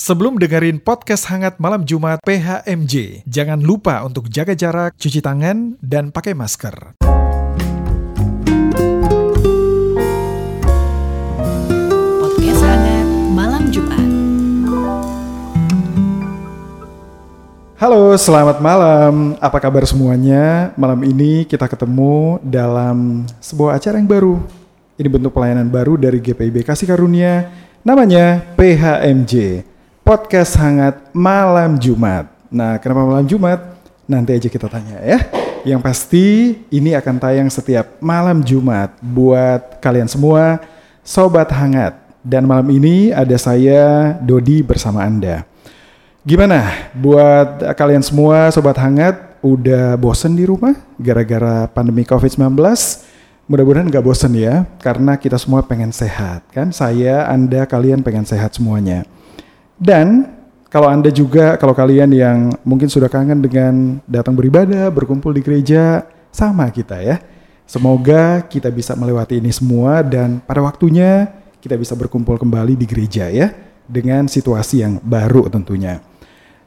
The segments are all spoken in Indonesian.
Sebelum dengerin podcast hangat malam Jumat PHMJ, jangan lupa untuk jaga jarak, cuci tangan, dan pakai masker. Podcast hangat malam Jumat. Halo, selamat malam. Apa kabar semuanya? Malam ini kita ketemu dalam sebuah acara yang baru. Ini bentuk pelayanan baru dari GPIB Kasih Karunia, namanya PHMJ, Podcast Hangat Malam Jumat. Nah, kenapa malam Jumat? Nanti aja kita tanya ya. Yang pasti ini akan tayang setiap malam Jumat buat kalian semua, Sobat Hangat. Dan malam ini ada saya, Dodi bersama Anda. Gimana buat kalian semua sobat hangat udah bosen di rumah gara-gara pandemi COVID-19? Mudah-mudahan nggak bosen ya karena kita semua pengen sehat kan? Saya, Anda, kalian pengen sehat semuanya. Dan kalau Anda juga kalau kalian yang mungkin sudah kangen dengan datang beribadah, berkumpul di gereja sama kita ya. Semoga kita bisa melewati ini semua dan pada waktunya kita bisa berkumpul kembali di gereja ya dengan situasi yang baru tentunya.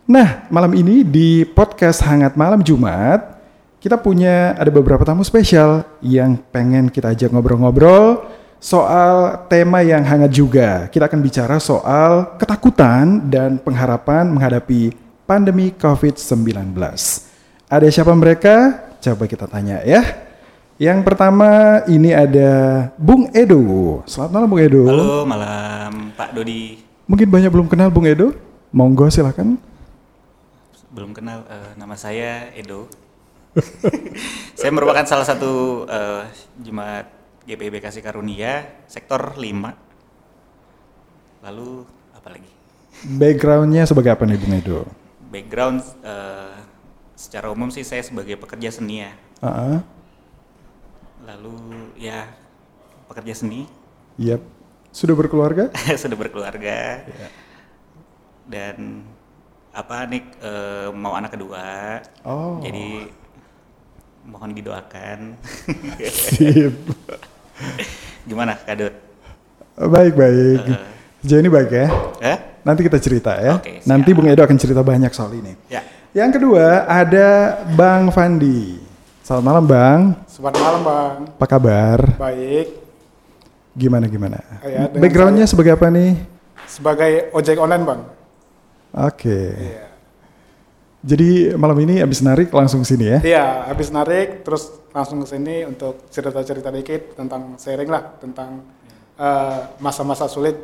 Nah, malam ini di podcast Hangat Malam Jumat, kita punya ada beberapa tamu spesial yang pengen kita ajak ngobrol-ngobrol soal tema yang hangat juga. Kita akan bicara soal ketakutan dan pengharapan menghadapi pandemi COVID-19. Ada siapa mereka? Coba kita tanya ya. Yang pertama ini ada Bung Edo. Selamat malam Bung Edo. Halo, malam Pak Dodi. Mungkin banyak belum kenal Bung Edo. Monggo silakan. Belum kenal, eh, nama saya Edo. saya merupakan salah satu eh, jemaat GPIB Kasih Karunia, sektor 5. Lalu, apa lagi? Backgroundnya sebagai apa nih Bung Edo? Background, eh, secara umum sih saya sebagai pekerja seni ya. Ah, Lalu, ya, pekerja seni, Yap. Sudah berkeluarga? sudah berkeluarga. Dan, apa nih, eh, mau anak kedua. Oh. Jadi mohon didoakan. Sip. Gimana Kak Dut? Baik, baik. Sejauh ini baik ya. Eh? Nanti kita cerita ya. Siap. Nanti Bung Edo akan cerita banyak soal ini. Ya. Yang kedua ada Bang Fandi. Selamat malam Bang. Selamat malam bang, Apa kabar? baik. Gimana gimana? Ya, dengan Backgroundnya sebagai apa nih? Sebagai ojek online bang. Oke. Iya. Jadi malam ini abis narik langsung sini ya? Iya, habis narik terus langsung ke sini untuk cerita-cerita dikit tentang sharing lah tentang eh, masa-masa sulit.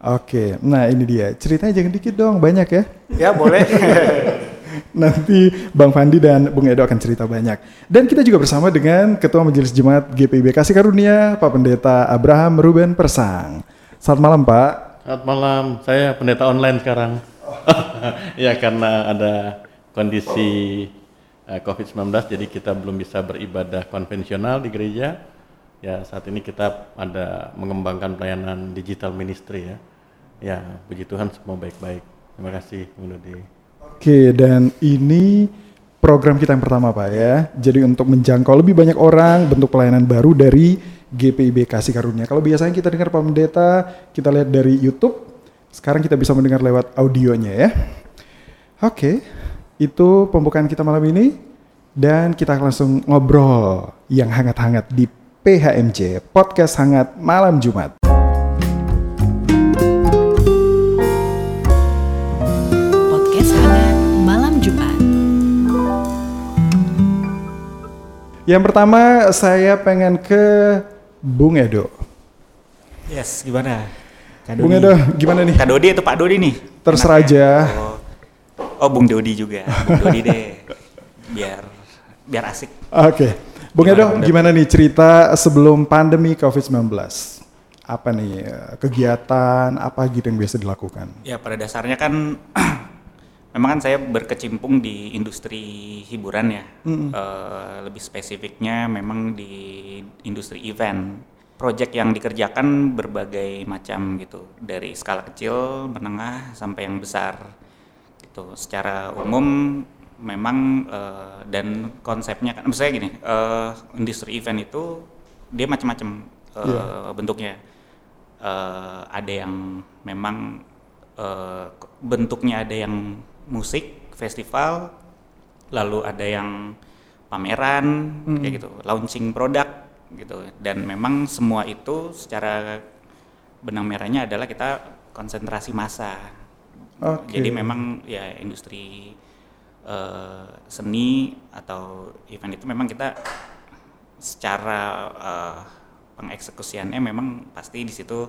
Oke. Nah ini dia. Ceritanya jangan dikit dong, banyak ya. Ya boleh. Nanti Bang Fandi dan Bung Edo akan cerita banyak. Dan kita juga bersama dengan Ketua Majelis Jemaat GPIB Kasih Karunia, Pak Pendeta Abraham Ruben Persang. Selamat malam Pak. Selamat malam, saya pendeta online sekarang. ya karena ada kondisi eh, COVID-19 jadi kita belum bisa beribadah konvensional di gereja. Ya saat ini kita ada mengembangkan pelayanan digital ministry ya. Ya puji Tuhan semua baik-baik. Terima kasih Bung Dodi. Oke, dan ini program kita yang pertama Pak ya. Jadi untuk menjangkau lebih banyak orang, bentuk pelayanan baru dari GPIB Kasih Karunia. Kalau biasanya kita dengar Pak Pendeta, kita lihat dari YouTube. Sekarang kita bisa mendengar lewat audionya ya. Oke, itu pembukaan kita malam ini. Dan kita akan langsung ngobrol yang hangat-hangat di PHMJ, Podcast Hangat Malam Jumat. Podcast hangat malam Jumat. Yang pertama saya pengen ke Bung Edo. Yes, gimana? Bung Edo, gimana nih? Kak Dodi atau Pak Dodi nih? Terserah Enaknya? aja. Oh. oh, Bung Dodi juga. Bung Dodi deh. Biar biar asik. Oke, Edo, Bung Edo? gimana nih cerita sebelum pandemi COVID-19? Apa nih eh, kegiatan, apa gitu yang biasa dilakukan? Ya, pada dasarnya kan memang kan saya berkecimpung di industri hiburan ya. Eh, lebih spesifiknya memang di industri event. Project yang dikerjakan berbagai macam gitu, dari skala kecil, menengah sampai yang besar. Gitu. Secara umum memang eh, dan konsepnya kan maksudnya gini, eh, industri event itu dia macam-macam eh, Iya. bentuknya. Eh, ada yang memang eh, bentuknya ada yang musik festival lalu ada yang pameran kayak gitu launching produk gitu dan memang semua itu secara benang merahnya adalah kita konsentrasi massa Oke. jadi memang ya industri eh, seni atau event itu memang kita secara eh, pengeksekusiannya memang pasti di situ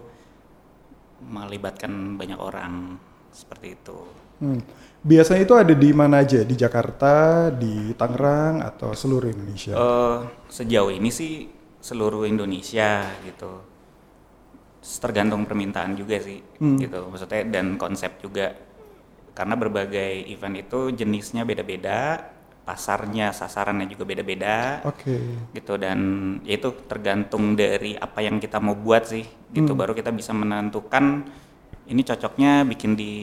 melibatkan banyak orang seperti itu. Hmm. Biasanya itu ada di mana aja? Di Jakarta, di Tangerang, atau seluruh Indonesia? Eh, sejauh ini sih seluruh Indonesia gitu. Tergantung permintaan juga sih gitu. Maksudnya dan konsep juga karena berbagai event itu jenisnya beda-beda, pasarnya sasarannya juga beda-beda. Oke. gitu dan ya itu tergantung dari apa yang kita mau buat sih gitu baru kita bisa menentukan ini cocoknya bikin di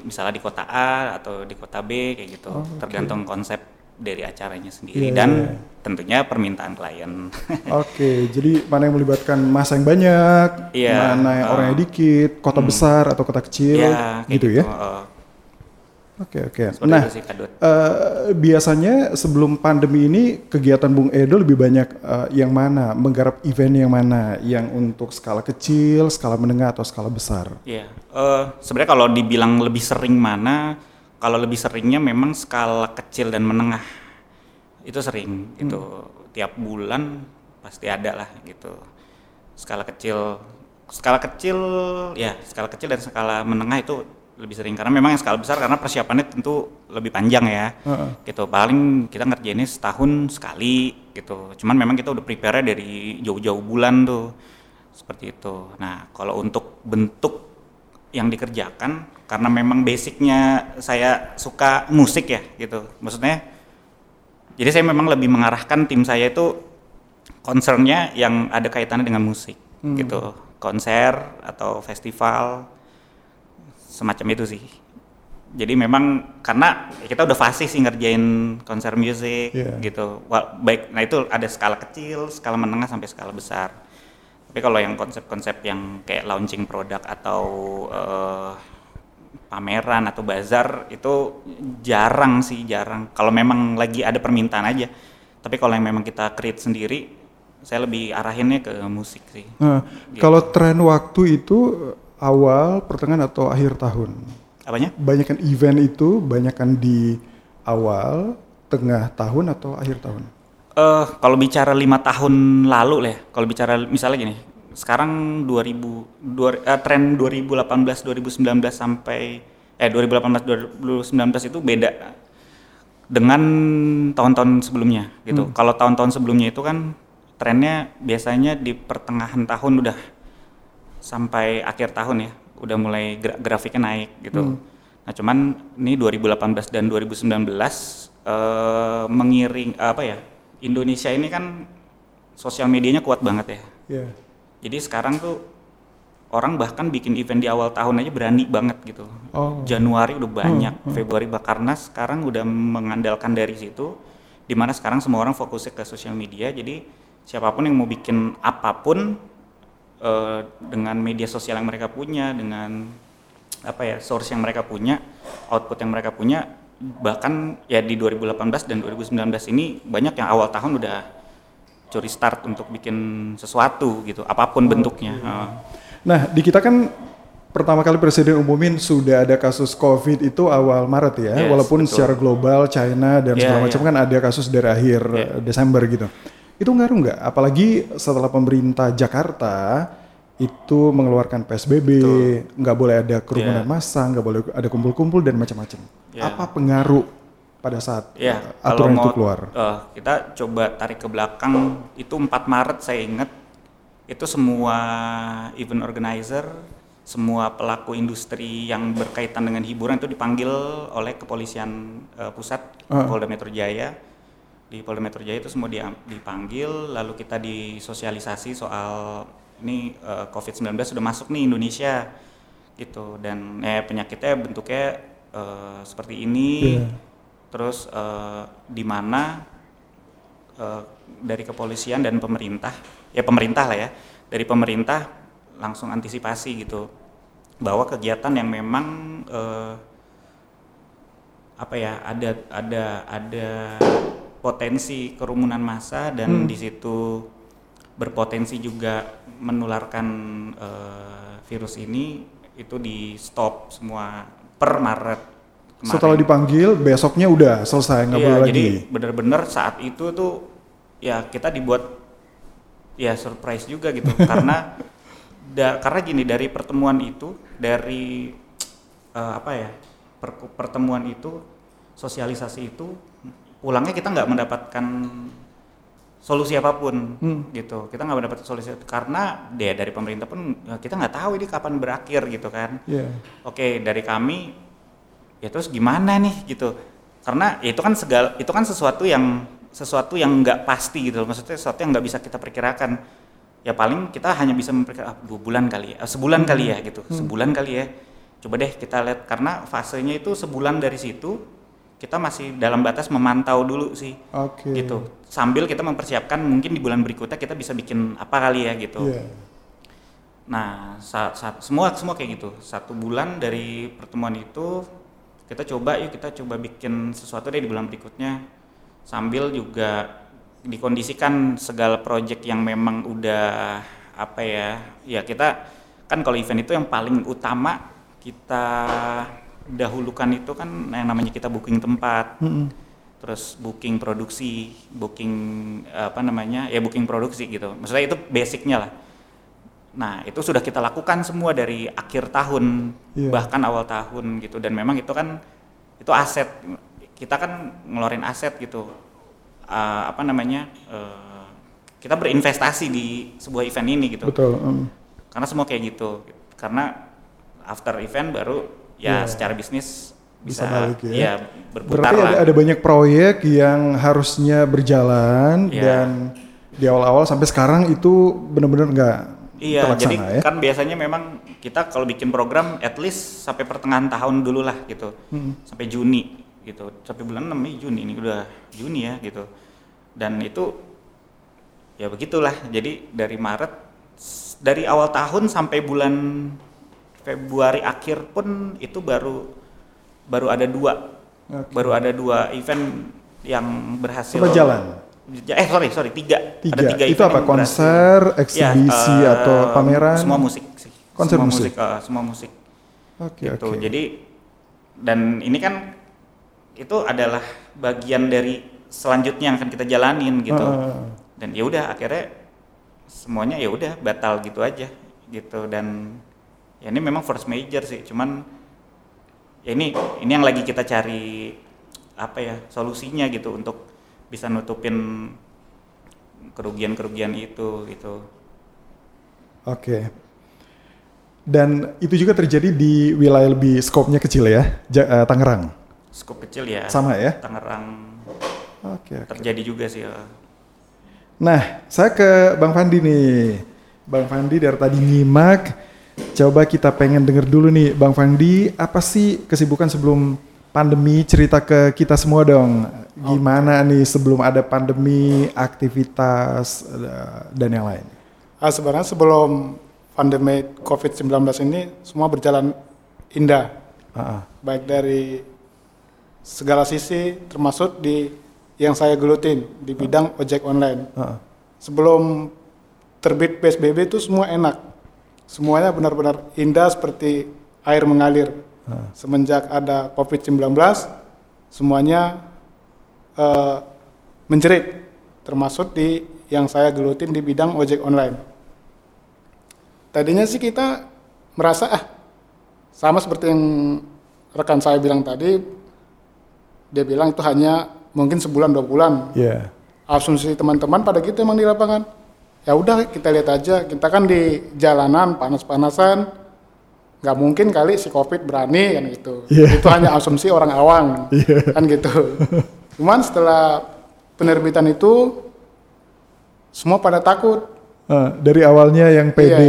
misalnya di kota A atau di kota B kayak gitu tergantung konsep dari acaranya sendiri. Iya, dan tentunya permintaan klien. Oke, jadi mana yang melibatkan masa yang banyak, Iya, mana yang uh, orangnya dikit, kota besar atau kota kecil, ya kayak gitu, ya? eh, Oke oke. seperti Nah, sih eh, biasanya sebelum pandemi ini kegiatan Bung Edo lebih banyak eh, yang mana, menggarap event yang mana, yang untuk skala kecil, skala menengah atau skala besar? Iya, eh, sebenarnya kalau dibilang lebih sering mana, kalau lebih seringnya memang skala kecil dan menengah itu sering gitu. Tiap bulan pasti ada lah gitu. Skala kecil, skala kecil ya skala kecil dan skala menengah itu lebih sering karena memang yang skala besar karena persiapannya tentu lebih panjang ya. Heeh. Gitu paling kita ngerjainnya setahun sekali gitu. Cuman memang kita udah prepare dari jauh-jauh bulan tuh seperti itu. Nah, kalau untuk bentuk yang dikerjakan karena memang basicnya saya suka musik ya gitu. Maksudnya jadi saya memang lebih mengarahkan tim saya itu concernnya yang ada kaitannya dengan musik gitu. Konser atau festival semacam itu sih. Jadi memang karena kita udah fasih sih ngerjain konser musik Iya. gitu. Baik, nah itu ada skala kecil, skala menengah sampai skala besar. Tapi kalau yang konsep-konsep yang kayak launching produk atau eh, pameran atau bazar itu jarang sih, jarang. Kalau memang lagi ada permintaan aja. Tapi kalau yang memang kita create sendiri, saya lebih arahinnya ke musik sih. Nah, Gitu. kalau tren waktu itu eh, awal, pertengahan atau akhir tahun? Apanya? Banyakan event itu banyakan di awal, tengah tahun atau akhir tahun? Eh, kalau bicara lima tahun lalu lah, ya, kalau bicara misalnya gini, sekarang 2000, dua, eh, tren 2018 2019 sampai eh 2018 2019 itu beda dengan tahun-tahun sebelumnya gitu. Kalau tahun-tahun sebelumnya itu kan trennya biasanya di pertengahan tahun udah sampai akhir tahun ya, udah mulai gra- grafiknya naik gitu. Nah, cuman ini 2018 dan 2019 eh, mengiring apa ya? Indonesia ini kan sosial medianya kuat banget ya. Ya. Jadi sekarang tuh orang bahkan bikin event di awal tahun aja berani banget gitu. Oh. Januari udah banyak, Februari bah karena sekarang udah mengandalkan dari situ di mana sekarang semua orang fokusnya ke sosial media jadi siapa pun yang mau bikin apa pun eh, dengan media sosial yang mereka punya dengan apa ya source yang mereka punya output yang mereka punya bahkan ya di 2018 dan 2019 ini banyak yang awal tahun udah curi start untuk bikin sesuatu gitu apa pun bentuknya Heeh. Nah, di kita kan pertama kali presiden umumin sudah ada kasus COVID itu awal Maret ya, Yes, walaupun betul. secara global China dan Iya, segala macam iya. kan ada kasus dari akhir eh, Desember gitu. Itu ngaruh nggak? Apalagi setelah pemerintah Jakarta itu mengeluarkan PSBB, nggak boleh ada kerumunan Iya. massa, nggak boleh ada kumpul-kumpul dan macam-macam. Iya. Apa pengaruh pada saat Ya, eh, kalau aturan mau itu keluar? eh, kita coba tarik ke belakang itu 4 Maret saya ingat itu semua event organizer, semua pelaku industri yang berkaitan dengan hiburan itu dipanggil oleh kepolisian eh, pusat Ah. Polda Metro Jaya. Di Polda Metro Jaya itu semua dipanggil, lalu kita disosialisasi soal ini eh, COVID-19 sudah masuk nih Indonesia gitu. Dan eh, penyakitnya bentuknya eh, seperti ini. Iya. terus eh, di mana eh, dari kepolisian dan pemerintah ya pemerintah lah ya dari pemerintah langsung antisipasi gitu bahwa kegiatan yang memang eh, apa ya ada ada ada potensi kerumunan massa dan di situ berpotensi juga menularkan eh, virus ini itu di stop semua per Maret kemarin. Setelah dipanggil, besoknya udah selesai nggak Iya, boleh jadi lagi. benar-benar saat itu tuh ya kita dibuat ya surprise juga gitu karena da- karena gini dari pertemuan itu dari eh, apa ya per- pertemuan itu sosialisasi itu pulangnya kita nggak mendapatkan solusi apa pun gitu kita nggak mendapat solusi karena ya dari pemerintah pun ya, kita nggak tahu ini kapan berakhir gitu kan Iya. Oke, dari kami ya terus gimana nih gitu. Karena ya itu kan segal itu kan sesuatu yang sesuatu yang nggak pasti gitu. Maksudnya sesuatu yang nggak bisa kita perkirakan. Ya paling kita hanya bisa memperkirakan ah, dua bulan kali ya, eh, sebulan kali ya gitu, sebulan kali ya. Coba deh kita lihat karena fasenya itu sebulan dari situ kita masih dalam batas memantau dulu sih Oke. gitu. Sambil kita mempersiapkan mungkin di bulan berikutnya kita bisa bikin apa kali ya gitu. Iya. Nah, saat, saat semua semua kayak gitu. Satu bulan dari pertemuan itu kita coba yuk kita coba bikin sesuatu deh di bulan berikutnya sambil juga dikondisikan segala project yang memang udah apa ya ya kita kan kalau event itu yang paling utama kita dahulukan itu kan yang namanya kita booking tempat Mm-mm. terus booking produksi, booking apa namanya ya booking produksi gitu. Maksudnya itu basicnya lah. Nah itu sudah kita lakukan semua dari akhir tahun Iya. bahkan awal tahun gitu dan memang itu kan itu aset kita kan ngeluarin aset gitu Eh, apa namanya eh, kita berinvestasi di sebuah event ini gitu Betul. mm. karena semua kayak gitu karena after event baru ya Iya. secara bisnis Bisa bisa, balik ya. ya berputar Berarti lah. ada, ada banyak proyek yang harusnya berjalan Iya. dan di awal-awal sampai sekarang itu benar-benar nggak Iya, terlaksana jadi ya. kan biasanya memang kita kalau bikin program at least sampai pertengahan tahun dulu lah gitu. Hmm. Sampai Juni gitu. Sampai bulan 6 Mei Juni ini udah Juni ya gitu. Dan itu ya begitulah. Jadi dari Maret dari awal tahun sampai bulan Februari akhir pun itu baru baru ada dua. Oke. Baru ada dua event yang berhasil Apa jalan? Eh sorry sorry tiga. Tiga. Ada tiga Itu apa? berhasil. Konser, Ya, eksibisi eh, atau pameran? Semua musik sih. Konser semua musik? eh, semua musik. Oke gitu. oke. Jadi dan ini kan itu adalah bagian dari selanjutnya yang akan kita jalanin gitu. Ah. Dan ya udah akhirnya semuanya ya udah batal gitu aja gitu dan ya ini memang force major sih. Cuman ya ini ini yang lagi kita cari apa ya solusinya gitu untuk bisa nutupin kerugian-kerugian itu gitu. Oke. Dan itu juga terjadi di wilayah lebih skopnya kecil ya, Ja- eh, Tangerang. Skup kecil ya. Sama ya? Tangerang Oke. oke. terjadi juga sih. ya. Nah, saya ke Bang Fandi nih. Bang Fandi dari tadi nyimak. Coba kita pengen denger dulu nih, Bang Fandi, apa sih kesibukan sebelum pandemi? Cerita ke kita semua dong. Gimana nih sebelum ada pandemi, aktivitas eh, dan yang lain? Ah, sebenarnya sebelum pandemi COVID-19 ini semua berjalan indah, Ah, ah. baik dari segala sisi, termasuk di yang saya gelutin di bidang ojek online. ah. Sebelum terbit PSBB itu semua enak, semuanya benar-benar indah seperti air mengalir. Semenjak ada COVID-19, semuanya eh, menjerit, termasuk di yang saya gelutin di bidang ojek online. Tadinya sih kita merasa ah sama seperti yang rekan saya bilang tadi, dia bilang itu hanya mungkin sebulan dua bulan. Iya. Asumsi teman-teman pada gitu emang di lapangan. Ya udah kita lihat aja, kita kan di jalanan panas-panasan, nggak mungkin kali si covid berani kan gitu. Iya. Itu hanya asumsi orang awam Iya. kan gitu. Cuman setelah penerbitan itu semua pada takut. Ah, dari awalnya yang PD,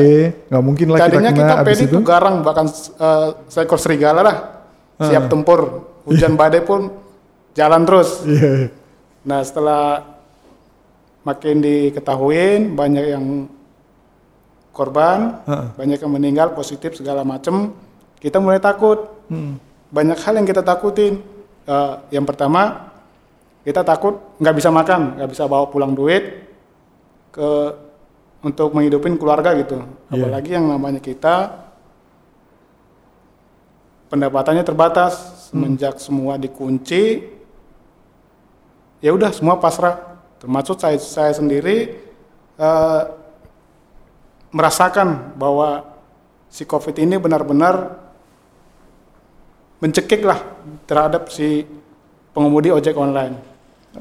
nggak mungkin lah kita Tadinya kena kita pede itu. garang bahkan eh, seekor serigala lah siap tempur. Hujan badai pun jalan terus. Iya. Nah setelah makin diketahuin banyak yang korban, Heeh. banyak yang meninggal positif segala macam. Kita mulai takut. Hmm. Banyak hal yang kita takutin. Eh, yang pertama, kita takut nggak bisa makan, nggak bisa bawa pulang duit ke untuk menghidupin keluarga gitu. Iya. Apalagi yang namanya kita pendapatannya terbatas semenjak semua dikunci. Ya udah semua pasrah. Termasuk saya saya sendiri eh, merasakan bahwa si COVID ini benar-benar mencekik lah terhadap si pengemudi ojek online.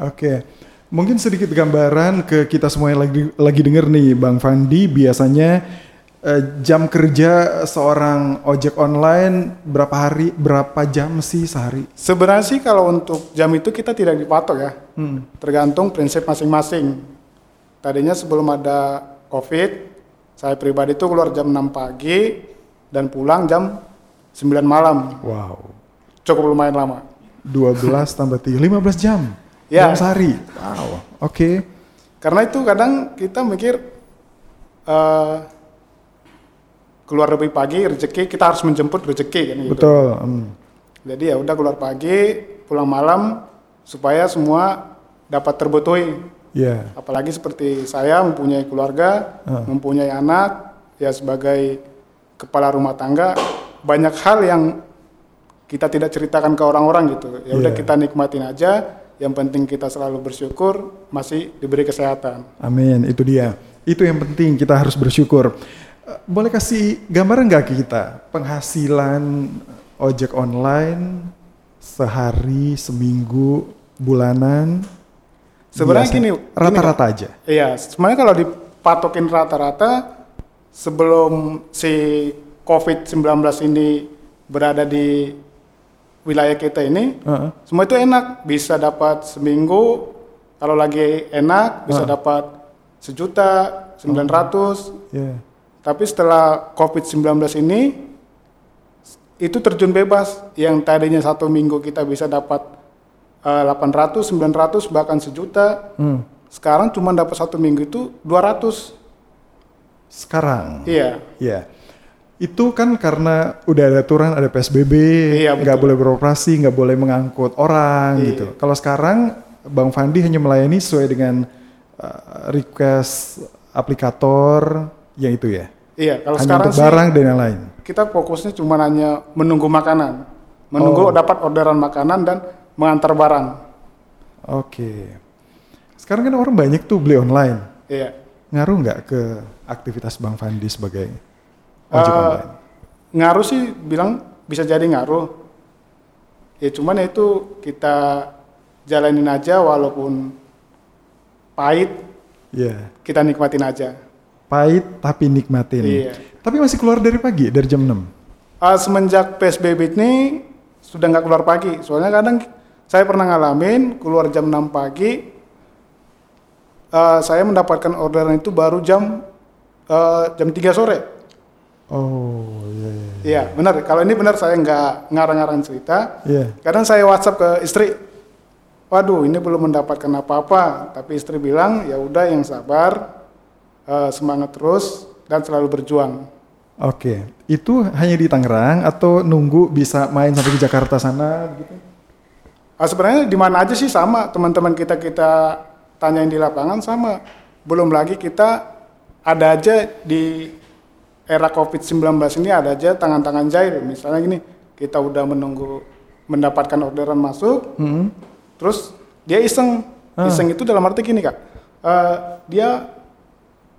Oke, mungkin sedikit gambaran ke kita semua yang lagi lagi denger nih, Bang Fandi. Biasanya eh, jam kerja seorang ojek online berapa hari, berapa jam sih sehari? Sebenarnya sih kalau untuk jam itu kita tidak dipatok ya, Hmm. tergantung prinsip masing-masing. Tadinya sebelum ada COVID, saya pribadi itu keluar jam 6 pagi dan pulang jam 9 malam. Wow, Cukup lumayan lama. 12 tambah 3, 15 jam. Ya. Dalam sehari. Wow, oke. Karena itu kadang kita mikir eh, keluar lebih pagi rezeki kita harus menjemput rezeki kan gitu. Betul. hmm. Jadi ya udah keluar pagi, pulang malam supaya semua dapat terbutuhi. Ya, Apalagi seperti saya mempunyai keluarga, Ah. mempunyai anak, ya sebagai kepala rumah tangga banyak hal yang kita tidak ceritakan ke orang-orang gitu. Ya udah Iya. kita nikmatin aja. Yang penting kita selalu bersyukur masih diberi kesehatan. Amin, itu dia. Itu yang penting, kita harus bersyukur. Eh, Boleh kasih gambaran nggak kita penghasilan ojek online sehari, seminggu, bulanan? Sebenarnya Biasa. gini, rata-rata aja. Iya, sebenarnya kalau dipatokin rata-rata sebelum si COVID-19 ini berada di wilayah kita ini, Heeh. semua itu enak, bisa dapat seminggu, kalau lagi enak bisa Ah. dapat sejuta, 900, Ya. Tapi setelah COVID-19 ini, itu terjun bebas, yang tadinya satu minggu kita bisa dapat eh, 800, 900, bahkan sejuta, Hmm. sekarang cuma dapat satu minggu itu 200. Sekarang. Iya. Ya. Itu kan karena udah ada aturan, ada PSBB, Iya, nggak boleh beroperasi, nggak boleh mengangkut orang Iya. gitu. Kalau sekarang Bang Fandi hanya melayani sesuai dengan uh, request aplikator yang itu ya. Iya, kalau hanya sekarang untuk sih barang dan yang lain. kita fokusnya cuma hanya menunggu makanan. Menunggu Oh. dapat orderan makanan dan mengantar barang. Oke. Sekarang kan orang banyak tuh beli online. Iya. Ngaruh nggak ke aktivitas Bang Fandi sebagai ojek Eh, online? Ngaruh sih bilang bisa jadi ngaruh. Ya cuman ya itu kita jalanin aja walaupun pahit, Iya. kita nikmatin aja. Pahit tapi nikmatin. Iya. Tapi masih keluar dari pagi, dari jam 6. Ah, semenjak PSBB ini sudah nggak keluar pagi. Soalnya kadang saya pernah ngalamin keluar jam 6 pagi, eh, saya mendapatkan orderan itu baru jam eh, jam 3 sore. Oh, iya. iya. Iya, benar. Kalau ini benar saya nggak ngarang-ngarang cerita. Iya. Kadang saya WhatsApp ke istri, waduh ini belum mendapatkan apa-apa. Tapi istri bilang ya udah yang sabar, eh, semangat terus dan selalu berjuang. Oke, itu hanya di Tangerang atau nunggu bisa main sampai ke Jakarta sana gitu? Ah, sebenarnya di mana aja sih sama teman-teman kita kita tanyain di lapangan sama. Belum lagi kita ada aja di era COVID-19 ini ada aja tangan-tangan jahil. Misalnya gini, kita udah menunggu mendapatkan orderan masuk, Hmm. terus dia iseng. Ah. Iseng itu dalam arti gini kak, eh, dia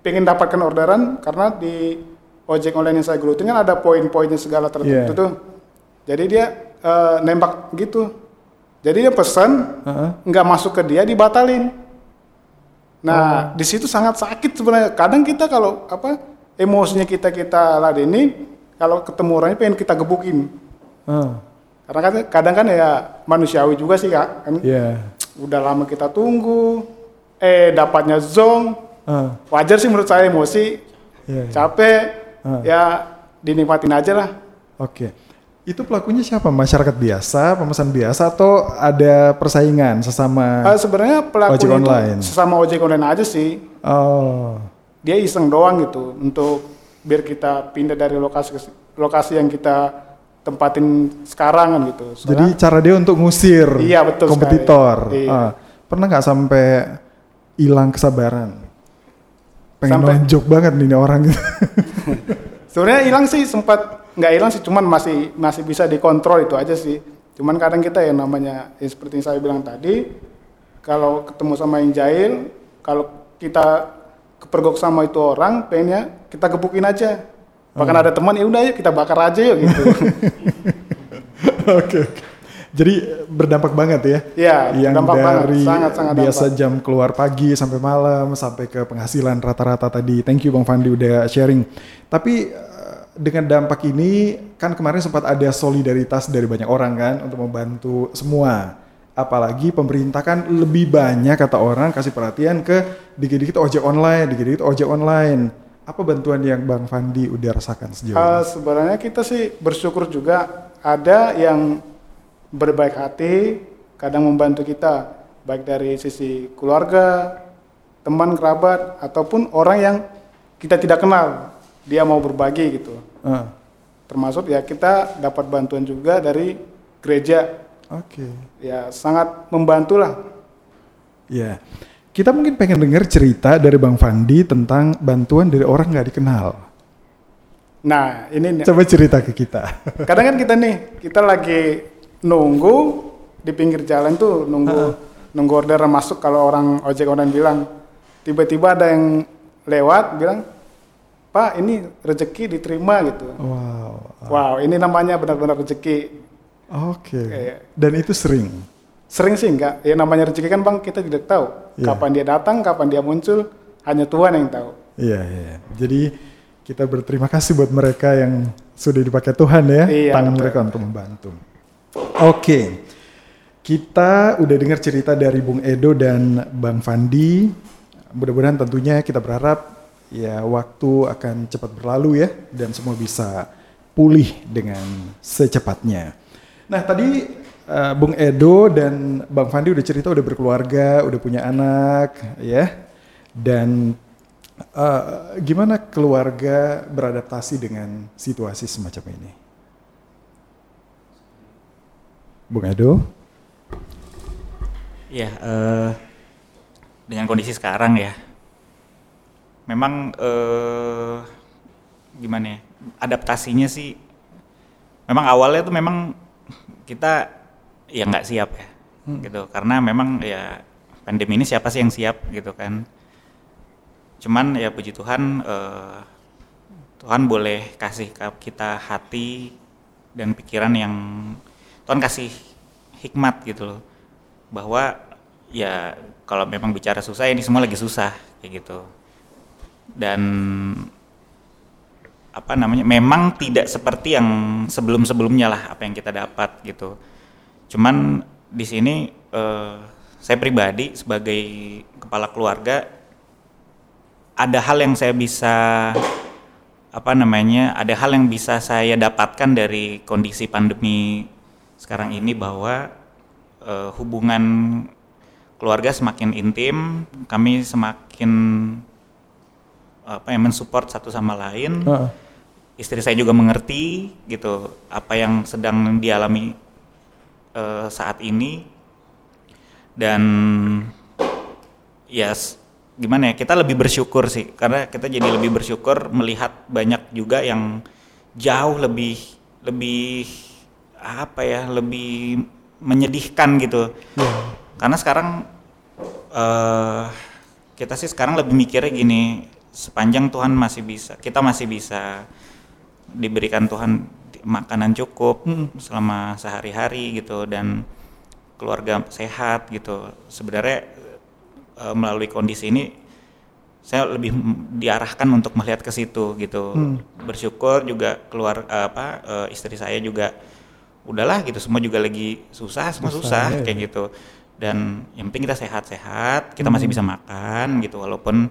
pengen dapatkan orderan karena di ojek online yang saya gelutin kan ada poin-poinnya segala tertentu Iya. tuh. Jadi dia eh, nembak gitu. Jadi dia pesan, nggak masuk ke dia dibatalin. Oh. Nah, di situ sangat sakit sebenarnya. Kadang kita kalau apa emosinya kita kita ladeni, kalau ketemu orangnya pengen kita gebukin. Ah, Karena kan kadang kan ya manusiawi juga sih kak. Kan Iya. udah lama kita tunggu, eh dapatnya zong. Ah, Wajar sih menurut saya emosi, iya, iya. capek, Ah. ya dinikmatin aja lah. Oke. Itu pelakunya siapa? Masyarakat biasa, pemesan biasa atau ada persaingan sesama? Eh, Sebenarnya Ojek pelakunya online. sesama ojek online aja sih. Oh, Dia iseng doang gitu untuk biar kita pindah dari lokasi lokasi yang kita tempatin sekarang kan gitu. Jadi Soalnya- cara dia untuk ngusir Iya, betul kompetitor. sekali. Iya. Ah, pernah nggak sampai hilang kesabaran? Pengen Sampai- nonjok banget nih orang. Sebenarnya hilang sih sempat nggak hilang sih, cuman masih masih bisa dikontrol itu aja sih. Cuman kadang kita yang namanya ya seperti yang saya bilang tadi, kalau ketemu sama yang jahil, kalau kita kepergok sama itu orang, pengennya kita gebukin aja. Bahkan ada teman, ya udah yuk kita bakar aja yuk gitu. Oke. oke. Jadi berdampak banget ya. Iya, Yang berdampak banget. dari Sangat-sangat biasa dampak. jam keluar pagi sampai malam sampai ke penghasilan rata-rata tadi. Thank you Bang Fandi udah sharing. Tapi eh, dengan dampak ini kan kemarin sempat ada solidaritas dari banyak orang kan untuk membantu semua. Apalagi pemerintah kan lebih banyak kata orang kasih perhatian ke dikit-dikit ojek online, dikit-dikit ojek online. Apa bantuan yang Bang Fandi udah rasakan sejauh ini? sebenarnya kita sih bersyukur juga ada yang berbaik hati, kadang membantu kita, baik dari sisi keluarga, teman, kerabat, ataupun orang yang kita tidak kenal, dia mau berbagi gitu. Ah, Termasuk ya kita dapat bantuan juga dari gereja, Oke. ya sangat membantu lah. Ya, kita mungkin pengen dengar cerita dari Bang Fandi tentang bantuan dari orang nggak dikenal. Nah ini nih, Coba cerita ke kita. kadang kan kita nih, kita lagi nunggu di pinggir jalan tuh nunggu nunggu orderan masuk kalau orang ojek online bilang tiba-tiba ada yang lewat bilang Pak ini rezeki diterima gitu. Wow. Wow ini namanya benar-benar rezeki. Oke. Kayak- Dan itu sering. Sering sih enggak, ya namanya rezeki kan bang kita tidak tahu Iya. kapan dia datang, kapan dia muncul, hanya Tuhan yang tahu. Iya, iya. Jadi kita berterima kasih buat mereka yang sudah dipakai Tuhan ya, Iya, tangan betul. mereka untuk membantu. Oke. Kita udah dengar cerita dari Bung Edo dan Bang Fandi. Mudah-mudahan tentunya kita berharap ya waktu akan cepat berlalu ya dan semua bisa pulih dengan secepatnya. Nah, tadi eh, Bung Edo dan Bang Fandi udah cerita udah berkeluarga, udah punya anak ya. Dan eh, gimana keluarga beradaptasi dengan situasi semacam ini? Bung Edo? Iya, eh, dengan kondisi sekarang ya, memang eh, gimana ya, adaptasinya sih, memang awalnya tuh memang kita ya nggak siap ya, gitu, karena memang ya pandemi ini siapa sih yang siap gitu kan, cuman ya puji Tuhan, eh, Tuhan boleh kasih kita hati dan pikiran yang Tuhan kasih hikmat gitu loh. Bahwa ya kalau memang bicara susah ini semua lagi susah kayak gitu. Dan apa namanya memang tidak seperti yang sebelum-sebelumnya lah apa yang kita dapat gitu. Cuman di sini eh, saya pribadi sebagai kepala keluarga ada hal yang saya bisa apa namanya ada hal yang bisa saya dapatkan dari kondisi pandemi sekarang ini bahwa eh, hubungan keluarga semakin intim kami semakin apa ya mensupport satu sama lain Heeh. istri saya juga mengerti gitu apa yang sedang dialami eh, saat ini dan ya s- gimana ya kita lebih bersyukur sih karena kita jadi lebih bersyukur melihat banyak juga yang jauh lebih lebih apa ya lebih menyedihkan gitu. Karena sekarang eh kita sih sekarang lebih mikirnya gini sepanjang Tuhan masih bisa kita masih bisa diberikan Tuhan makanan cukup selama sehari-hari gitu dan keluarga sehat gitu. Sebenarnya eh, melalui kondisi ini saya lebih diarahkan untuk melihat ke situ gitu. Bersyukur juga keluar eh, apa istri saya juga udahlah gitu semua juga lagi susah semua susah, Susah, ya. kayak gitu dan yang penting kita sehat-sehat kita masih bisa makan gitu walaupun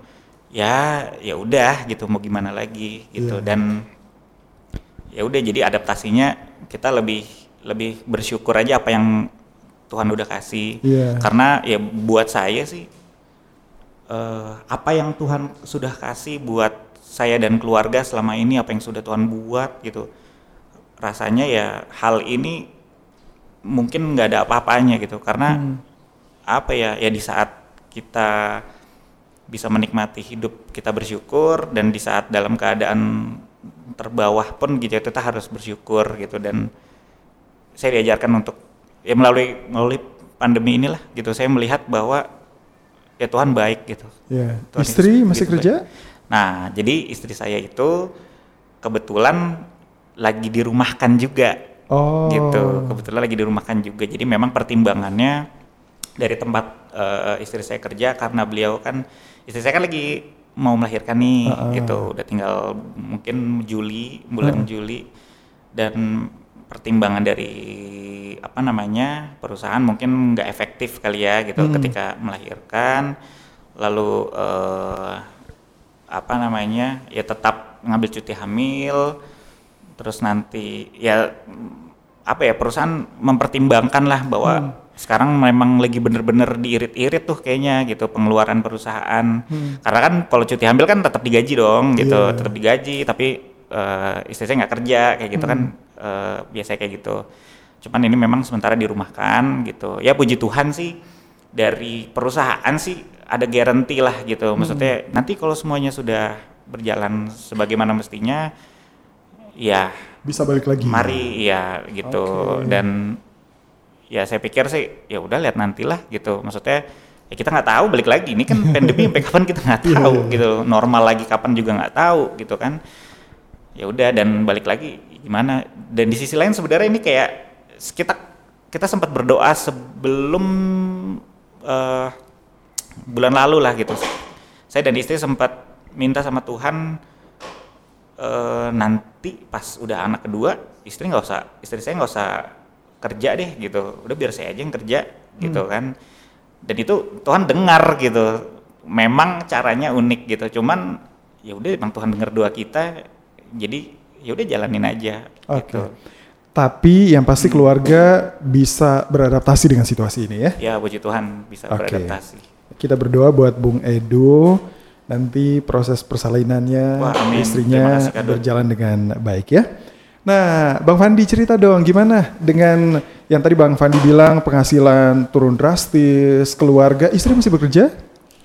ya ya udah gitu mau gimana lagi gitu Iya. dan ya udah jadi adaptasinya kita lebih lebih bersyukur aja apa yang Tuhan udah kasih Iya. karena ya buat saya sih eh, apa yang Tuhan sudah kasih buat saya dan keluarga selama ini apa yang sudah Tuhan buat gitu rasanya ya hal ini mungkin nggak ada apa-apanya gitu karena apa ya ya di saat kita bisa menikmati hidup kita bersyukur dan di saat dalam keadaan terbawah pun gitu ya, kita harus bersyukur gitu dan saya diajarkan untuk ya melalui melalui pandemi inilah gitu saya melihat bahwa ya Tuhan baik gitu Ya. Tuhan Istri itu masih gitu kerja? baik. Nah, jadi istri saya itu kebetulan lagi dirumahkan juga. Oh. Gitu. Kebetulan lagi dirumahkan juga. Jadi memang pertimbangannya dari tempat eh, istri saya kerja karena beliau kan istri saya kan lagi mau melahirkan nih gitu. Udah tinggal mungkin Juli, bulan Juli dan pertimbangan dari apa namanya perusahaan mungkin nggak efektif kali ya gitu ketika melahirkan lalu eh, apa namanya ya tetap ngambil cuti hamil terus nanti ya apa ya perusahaan mempertimbangkan lah bahwa sekarang memang lagi bener-bener diirit-irit tuh kayaknya gitu pengeluaran perusahaan. Karena kan kalau cuti hamil kan tetap digaji dong gitu. Iya. tetap digaji tapi eh, istri saya nggak kerja kayak gitu kan eh, biasanya kayak gitu. Cuman ini memang sementara dirumahkan gitu. Ya puji Tuhan sih dari perusahaan sih ada garansi lah gitu. Maksudnya nanti kalau semuanya sudah berjalan sebagaimana mestinya ya Bisa balik lagi. mari ya gitu. Oke. dan ya saya pikir sih ya udah lihat nantilah gitu. Maksudnya ya kita nggak tahu balik lagi. Ini kan pandemi sampai kapan kita nggak Iya, tahu iya. gitu. Normal lagi kapan juga nggak tahu gitu kan. Ya udah dan balik lagi gimana? Dan di sisi lain sebenarnya ini kayak kita kita sempat berdoa sebelum eh, bulan lalu lah gitu. Saya dan istri sempat minta sama Tuhan eh, nanti pas udah anak kedua istri nggak usah istri saya nggak usah kerja deh gitu. Udah biar saya aja yang kerja gitu kan. Dan itu Tuhan dengar gitu. Memang caranya unik gitu. Cuman ya udah emang Tuhan dengar doa kita jadi ya udah jalanin aja Oke. gitu. Tapi yang pasti keluarga bisa beradaptasi dengan situasi ini ya. ya puji Tuhan bisa Oke. beradaptasi. Kita berdoa buat Bung Edo nanti proses persalinannya Wah, amin. Istrinya kasih, berjalan dengan baik ya. Nah, Bang Fandi cerita dong gimana dengan yang tadi Bang Fandi bilang penghasilan turun drastis, keluarga, istri masih bekerja?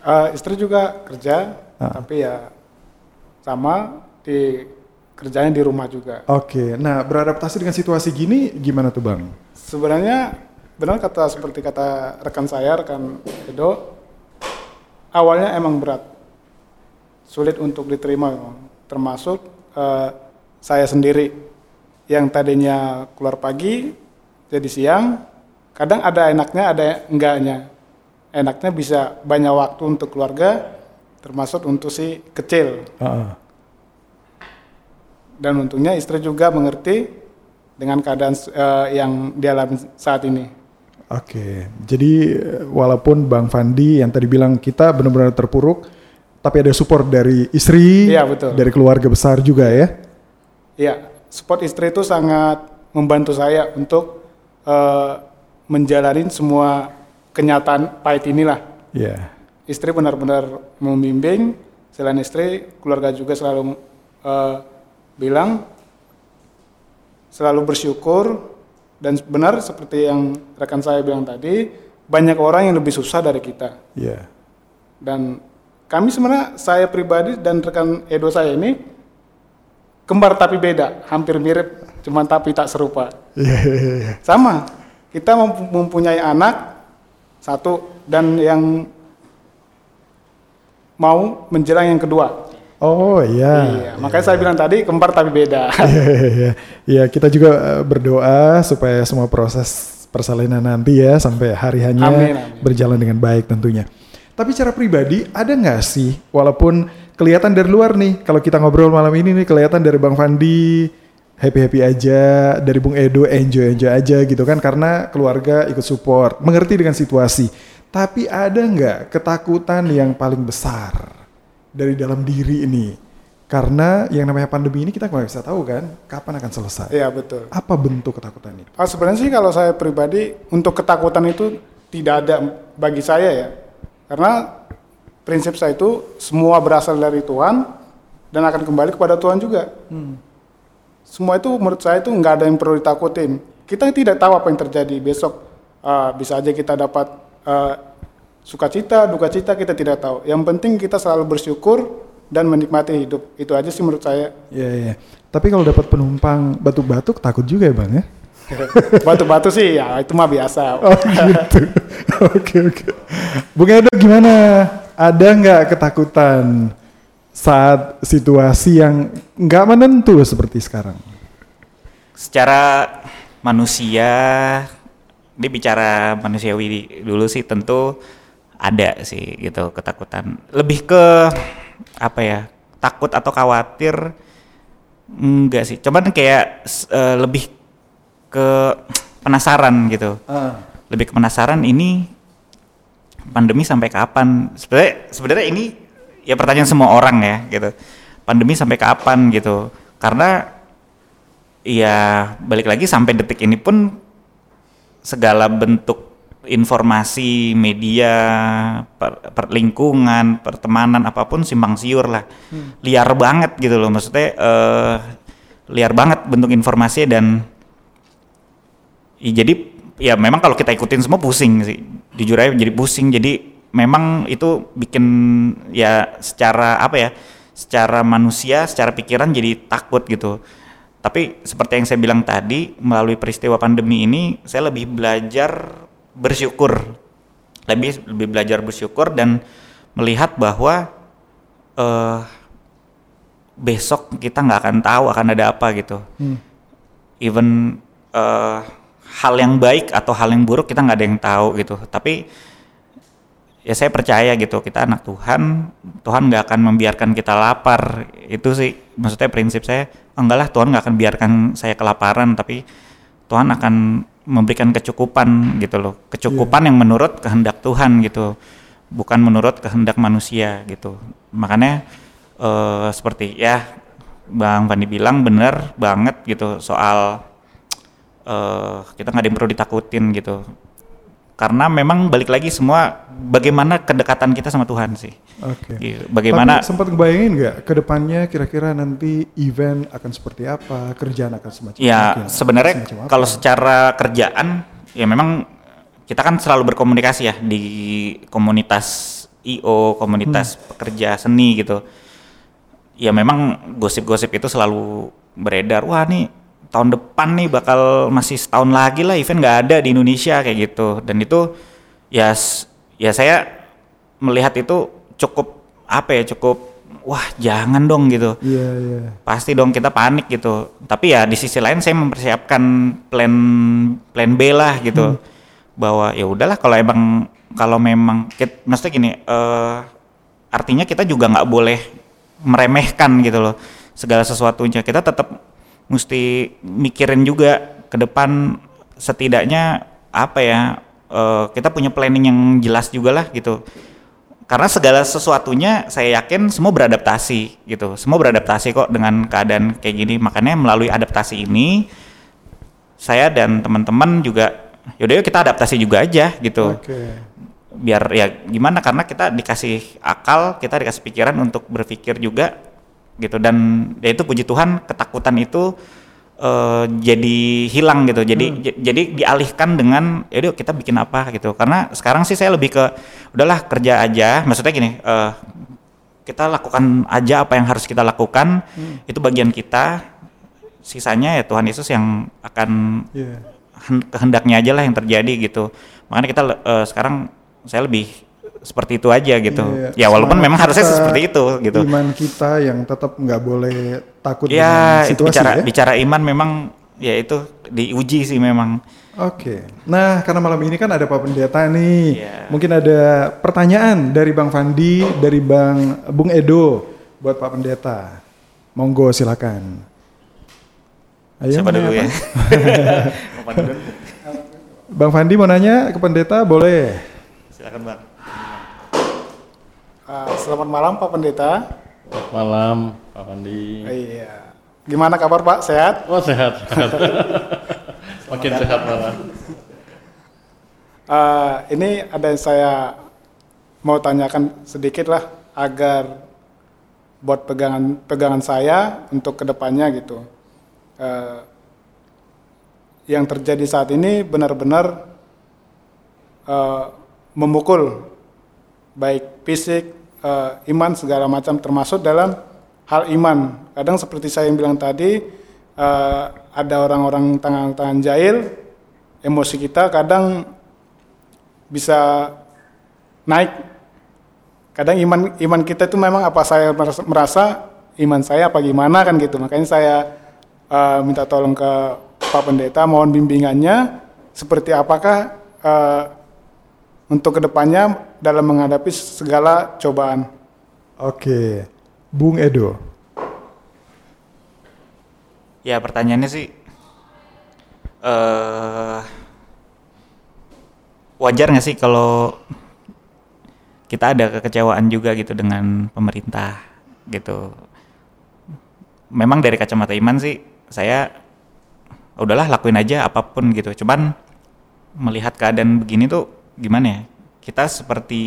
Eh, istri juga kerja, Ah. tapi ya sama di kerjanya di rumah juga. Oke, nah beradaptasi dengan situasi gini gimana tuh Bang? Sebenarnya benar kata seperti kata rekan saya, rekan Edo, awalnya emang berat, sulit untuk diterima. Termasuk eh, saya sendiri yang tadinya keluar pagi jadi siang, kadang ada enaknya, ada enggaknya. Enaknya bisa banyak waktu untuk keluarga, termasuk untuk si kecil. Ah, Dan untungnya istri juga mengerti dengan keadaan eh, yang dialami saat ini. Oke, jadi eh, walaupun Bang Fandi yang tadi bilang kita benar-benar terpuruk, tapi ada support dari istri, Iya, betul. dari keluarga besar juga ya. Iya, support istri itu sangat membantu saya untuk eh, menjalani semua kenyataan pahit inilah. Iya. Istri benar-benar membimbing, selain istri, keluarga juga selalu eh, bilang selalu bersyukur dan benar seperti yang rekan saya bilang tadi, banyak orang yang lebih susah dari kita. Iya. Dan kami sebenarnya saya pribadi dan rekan Edo saya ini kembar tapi beda, hampir mirip, cuman tapi tak serupa. Iya, iya, iya. Sama, kita mem- mempunyai anak satu dan yang mau menjelang yang kedua. Oh iya. Iya, makanya saya bilang tadi kembar tapi beda. Iya, iya, iya. Iya, kita juga eh, berdoa supaya semua proses persalinan nanti ya sampai hari hanya Amin, amin. berjalan dengan baik tentunya. Tapi secara pribadi ada nggak sih, walaupun kelihatan dari luar nih, kalau kita ngobrol malam ini nih kelihatan dari Bang Fandi happy happy aja, dari Bung Edo enjoy enjoy aja gitu kan, karena keluarga ikut support, mengerti dengan situasi. Tapi ada nggak ketakutan yang paling besar dari dalam diri ini? Karena yang namanya pandemi ini kita nggak bisa tahu kan kapan akan selesai. Iya betul. Apa bentuk ketakutan itu? Ah, sebenarnya sih kalau saya pribadi untuk ketakutan itu tidak ada bagi saya ya. Karena prinsip saya itu semua berasal dari Tuhan dan akan kembali kepada Tuhan juga. Semua itu menurut saya itu nggak ada yang perlu ditakutin. Kita tidak tahu apa yang terjadi besok. Ah, bisa aja kita dapat ah, sukacita, duka cita kita tidak tahu. Yang penting kita selalu bersyukur dan menikmati hidup. Itu aja sih menurut saya. Iya, iya. Tapi kalau dapat penumpang batuk-batuk takut juga ya bang ya? Batu-batu sih ya itu mah biasa. Oh gitu. Oke oke. Bung Edo gimana? Ada nggak ketakutan saat situasi yang nggak menentu seperti sekarang? secara manusia dia bicara manusiawi dulu sih tentu ada sih gitu ketakutan lebih ke apa ya takut atau khawatir enggak sih cuman kayak eh, lebih ke penasaran gitu. Lebih ke penasaran ini pandemi sampai kapan? Sebenarnya sebenarnya ini ya pertanyaan semua orang ya gitu. Pandemi sampai kapan gitu? Karena ya balik lagi sampai detik ini pun segala bentuk informasi media per, per- lingkungan pertemanan apa pun simpang siur lah. Liar banget gitu loh maksudnya eh, liar banget bentuk informasi dan ya, jadi ya memang kalau kita ikutin semua pusing sih. Jujur aja jadi pusing. Jadi memang itu bikin ya secara apa ya secara manusia secara pikiran jadi takut gitu. Tapi seperti yang saya bilang tadi melalui peristiwa pandemi ini saya lebih belajar bersyukur. Lebih lebih belajar bersyukur dan melihat bahwa eh besok kita nggak akan tahu akan ada apa gitu. Even eh, hal yang baik atau hal yang buruk kita nggak ada yang tahu gitu. Tapi ya saya percaya gitu kita anak Tuhan Tuhan nggak akan membiarkan kita lapar. Itu sih maksudnya prinsip saya "Oh, enggak lah Tuhan nggak akan biarkan saya kelaparan tapi Tuhan akan memberikan kecukupan gitu loh. Kecukupan yang menurut kehendak Tuhan gitu bukan menurut kehendak manusia gitu. Makanya eh, seperti ya Bang Fandi bilang benar banget gitu soal eh kita nggak ada yang perlu ditakutin gitu. Karena memang balik lagi semua bagaimana kedekatan kita sama Tuhan sih. Oke. Gitu. bagaimana Tapi sempat ngebayangin nggak ke depannya kira-kira nanti event akan seperti apa, kerjaan akan semacam ya sebenarnya kalau secara kerjaan ya memang kita kan selalu berkomunikasi ya di komunitas IO komunitas pekerja seni gitu. Ya memang gosip-gosip itu selalu beredar. Wah nih tahun depan nih bakal masih setahun lagi lah event nggak ada di Indonesia kayak gitu. Dan itu ya ya saya melihat itu cukup apa ya cukup wah jangan dong gitu. Iya iya. pasti dong kita panik gitu. Tapi ya di sisi lain saya mempersiapkan plan plan B lah gitu. Bahwa ya udahlah kalau emang kalau memang kit, maksudnya gini eh artinya kita juga nggak boleh meremehkan gitu loh segala sesuatunya. Kita tetap mesti mikirin juga ke depan. Setidaknya apa ya eh, kita punya planning yang jelas juga lah gitu. Karena segala sesuatunya saya yakin semua beradaptasi gitu. Semua beradaptasi kok dengan keadaan kayak gini. Makanya melalui adaptasi ini saya dan teman-teman juga yaudah yuk kita adaptasi juga aja gitu. Oke. biar ya gimana? Karena kita dikasih akal kita dikasih pikiran untuk berpikir juga gitu. Dan ya itu puji Tuhan ketakutan itu eh, jadi hilang gitu. Jadi j- jadi dialihkan dengan yaudah kita bikin apa? gitu. Karena sekarang sih saya lebih ke udahlah kerja aja. Maksudnya gini eh, kita lakukan aja apa yang harus kita lakukan. Itu bagian kita. Sisanya ya Tuhan Yesus yang akan hen- kehendaknya aja lah yang terjadi gitu. Makanya kita eh, sekarang saya lebih seperti itu aja gitu Iya, ya walaupun memang harusnya kita, seperti itu gitu Iman kita yang tetap nggak boleh takut ya dengan itu situasi bicara ya. bicara iman memang ya itu diuji sih memang Oke. Nah, karena malam ini kan ada Pak Pendeta nih. Iya. Mungkin ada pertanyaan dari Bang Fandi, dari Bang Bung Edo buat Pak Pendeta. Monggo silakan. Ayo, siapa dulu ya? Bang Fandi mau nanya ke Pendeta, boleh. silakan bang Ah, selamat malam Pak Pendeta. Selamat malam, Pak Pandi. Iya. Gimana kabar Pak? Sehat? Oh sehat, sehat. Makin sehat malah. Ah, ini ada yang saya mau tanyakan sedikit lah agar buat pegangan pegangan saya untuk ke depannya gitu. Eh, yang terjadi saat ini benar-benar eh, memukul baik fisik, eh, iman segala macam termasuk dalam hal iman. Kadang seperti saya yang bilang tadi eh, ada orang-orang tangan-tangan jahil, emosi kita kadang bisa naik. Kadang iman iman kita itu memang apa saya merasa, iman saya apa gimana kan gitu. Makanya saya eh, minta tolong ke Pak Pendeta mohon bimbingannya seperti apakah eh, untuk ke depannya dalam menghadapi segala cobaan. Oke, Bung Edo. Ya pertanyaannya sih eh wajar nggak sih kalau kita ada kekecewaan juga gitu dengan pemerintah gitu. Memang dari kacamata iman sih saya udahlah lakuin aja apa pun gitu. Cuman melihat keadaan begini tuh gimana ya? Kita seperti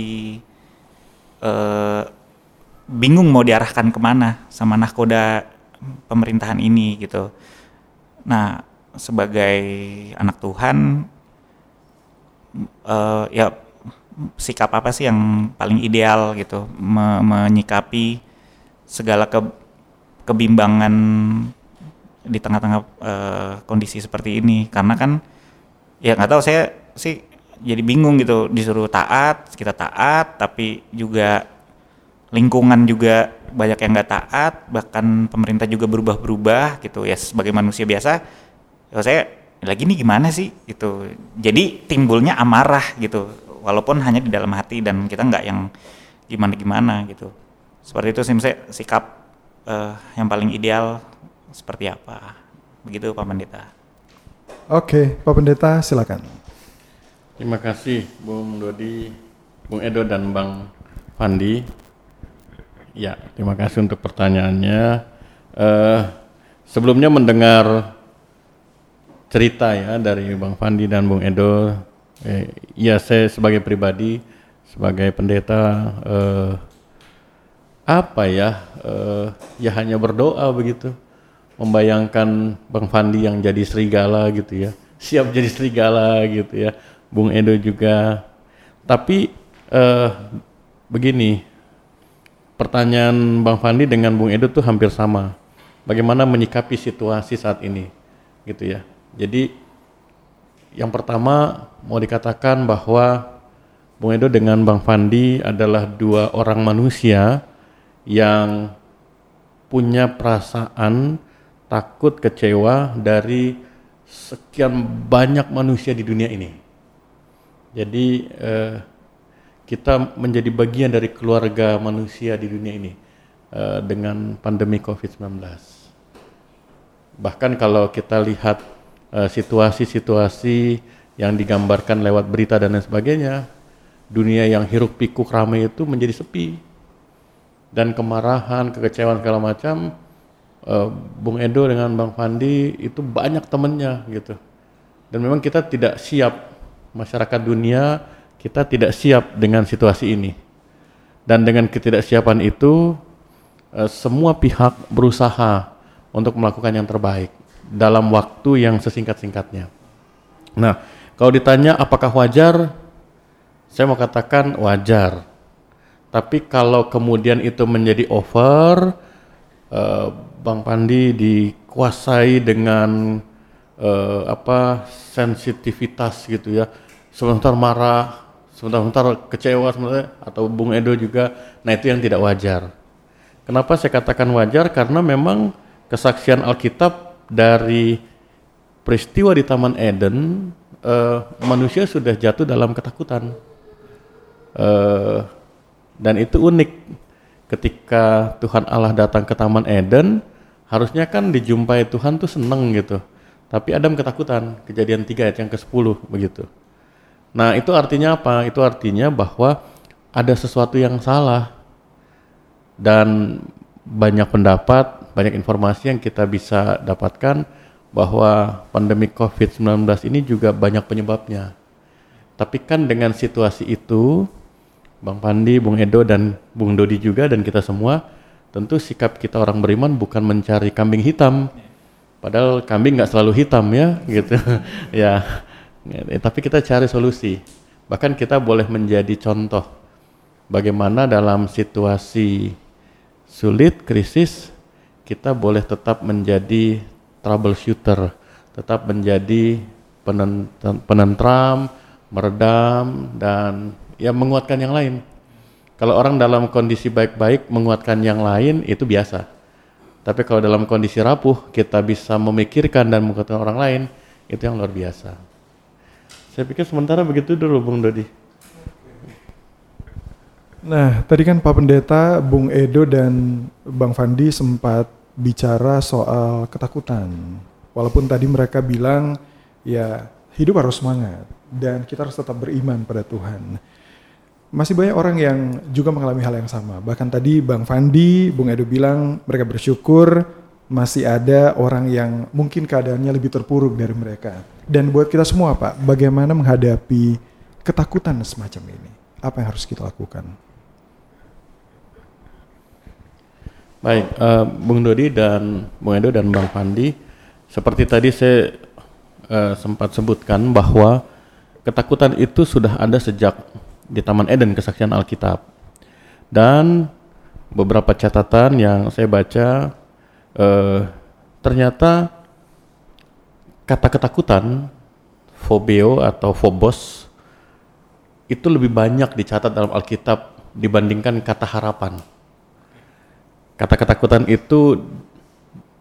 eh bingung mau diarahkan ke mana sama nahkoda pemerintahan ini gitu. Nah, sebagai anak Tuhan, eh, ya sikap apa sih yang paling ideal gitu me- menyikapi segala ke- kebimbangan di tengah-tengah eh, kondisi seperti ini? Karena kan ya nggak tahu saya sih jadi bingung gitu disuruh taat kita taat tapi juga lingkungan juga banyak yang nggak taat bahkan pemerintah juga berubah-berubah gitu. Ya sebagai manusia biasa ya saya lagi ini gimana sih? Gitu. Jadi timbulnya amarah gitu walaupun hanya di dalam hati dan kita nggak yang gimana-gimana gitu. Seperti itu sih sikap eh, yang paling ideal seperti apa? Begitu Pak Pendeta. Oke, Pak Pendeta silakan. Terima kasih Bung Dodi, Bung Edo dan Bang Fandi. Ya, terima kasih untuk pertanyaannya. Eh, sebelumnya mendengar cerita ya dari Bang Fandi dan Bung Edo, eh, ya saya sebagai pribadi, sebagai pendeta, eh, apa ya, eh, ya hanya berdoa begitu, membayangkan Bang Fandi yang jadi serigala gitu ya, siap jadi serigala gitu ya, Bung Edo juga. Tapi eh, begini, pertanyaan Bang Fandi dengan Bung Edo tuh hampir sama. Bagaimana menyikapi situasi saat ini, gitu ya. Jadi yang pertama mau dikatakan bahwa Bung Edo dengan Bang Fandi adalah dua orang manusia yang punya perasaan takut kecewa dari sekian banyak manusia di dunia ini. Jadi eh, kita menjadi bagian dari keluarga manusia di dunia ini eh, dengan pandemi COVID-19. Bahkan kalau kita lihat eh, situasi-situasi yang digambarkan lewat berita dan lain sebagainya, dunia yang hiruk pikuk ramai itu menjadi sepi dan kemarahan, kekecewaan segala macam. eh, Bung Edo dengan Bang Fandi itu banyak temennya gitu. Dan memang kita tidak siap masyarakat dunia kita tidak siap dengan situasi ini. Dan dengan ketidaksiapan itu eh, semua pihak berusaha untuk melakukan yang terbaik dalam waktu yang sesingkat-singkatnya. Nah, kalau ditanya apakah wajar? Saya mau katakan wajar. Tapi kalau kemudian itu menjadi over, eh, Bang Pandi dikuasai dengan eh, apa sensitivitas gitu ya, sebentar marah, sebentar-sebentar kecewa sebenarnya atau Bung Edo juga, nah itu yang tidak wajar. Kenapa saya katakan wajar? Karena memang kesaksian Alkitab dari peristiwa di Taman Eden, eh, manusia sudah jatuh dalam ketakutan. Eh, dan itu unik ketika Tuhan Allah datang ke Taman Eden, harusnya kan dijumpai Tuhan tuh seneng gitu. Tapi Adam ketakutan, kejadian 3 ayat yang ke-10 begitu. Nah itu artinya apa? Itu artinya bahwa ada sesuatu yang salah dan banyak pendapat, banyak informasi yang kita bisa dapatkan bahwa pandemi COVID-19 ini juga banyak penyebabnya. Tapi kan dengan situasi itu, Bang Pandi, Bung Edo, dan Bung Dodi juga, dan kita semua, tentu sikap kita orang beriman bukan mencari kambing hitam. Padahal kambing nggak selalu hitam ya, gitu. ya, Ya, tapi kita cari solusi. Bahkan kita boleh menjadi contoh bagaimana dalam situasi sulit, krisis, kita boleh tetap menjadi troubleshooter, tetap menjadi penentram, meredam, dan ya menguatkan yang lain. Kalau orang dalam kondisi baik-baik menguatkan yang lain itu biasa. Tapi kalau dalam kondisi rapuh kita bisa memikirkan dan menguatkan orang lain itu yang luar biasa. Saya pikir sementara begitu dulu Bung Dodi. Nah, tadi kan Pak Pendeta, Bung Edo dan Bang Fandi sempat bicara soal ketakutan. Walaupun tadi mereka bilang ya hidup harus semangat dan kita harus tetap beriman pada Tuhan masih banyak orang yang juga mengalami hal yang sama. Bahkan tadi Bang Fandi, Bung Edo bilang mereka bersyukur masih ada orang yang mungkin keadaannya lebih terpuruk dari mereka. Dan buat kita semua Pak, bagaimana menghadapi ketakutan semacam ini? Apa yang harus kita lakukan? Baik, uh, Bung Dodi dan Bung Edo dan Bang Fandi, seperti tadi saya uh, sempat sebutkan bahwa ketakutan itu sudah ada sejak di Taman Eden kesaksian Alkitab. Dan beberapa catatan yang saya baca eh, ternyata kata ketakutan fobio atau phobos itu lebih banyak dicatat dalam Alkitab dibandingkan kata harapan. Kata ketakutan itu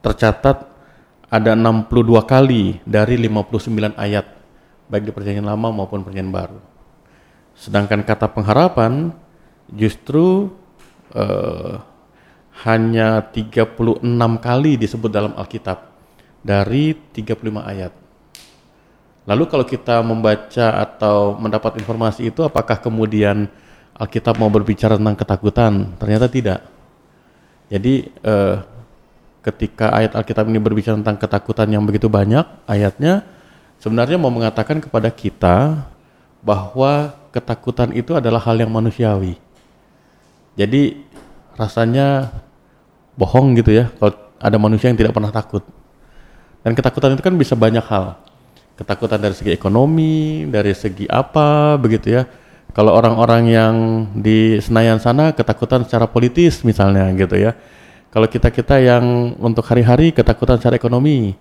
tercatat ada 62 kali dari 59 ayat baik di perjanjian lama maupun perjanjian baru. Sedangkan kata pengharapan justru uh, hanya 36 kali disebut dalam Alkitab dari 35 ayat. Lalu kalau kita membaca atau mendapat informasi itu apakah kemudian Alkitab mau berbicara tentang ketakutan? Ternyata tidak. Jadi eh, ketika ayat Alkitab ini berbicara tentang ketakutan yang begitu banyak ayatnya sebenarnya mau mengatakan kepada kita bahwa ketakutan itu adalah hal yang manusiawi. Jadi rasanya bohong gitu ya kalau ada manusia yang tidak pernah takut. Dan ketakutan itu kan bisa banyak hal. Ketakutan dari segi ekonomi, dari segi apa begitu ya. Kalau orang-orang yang di Senayan sana ketakutan secara politis misalnya gitu ya. Kalau kita-kita yang untuk hari-hari ketakutan secara ekonomi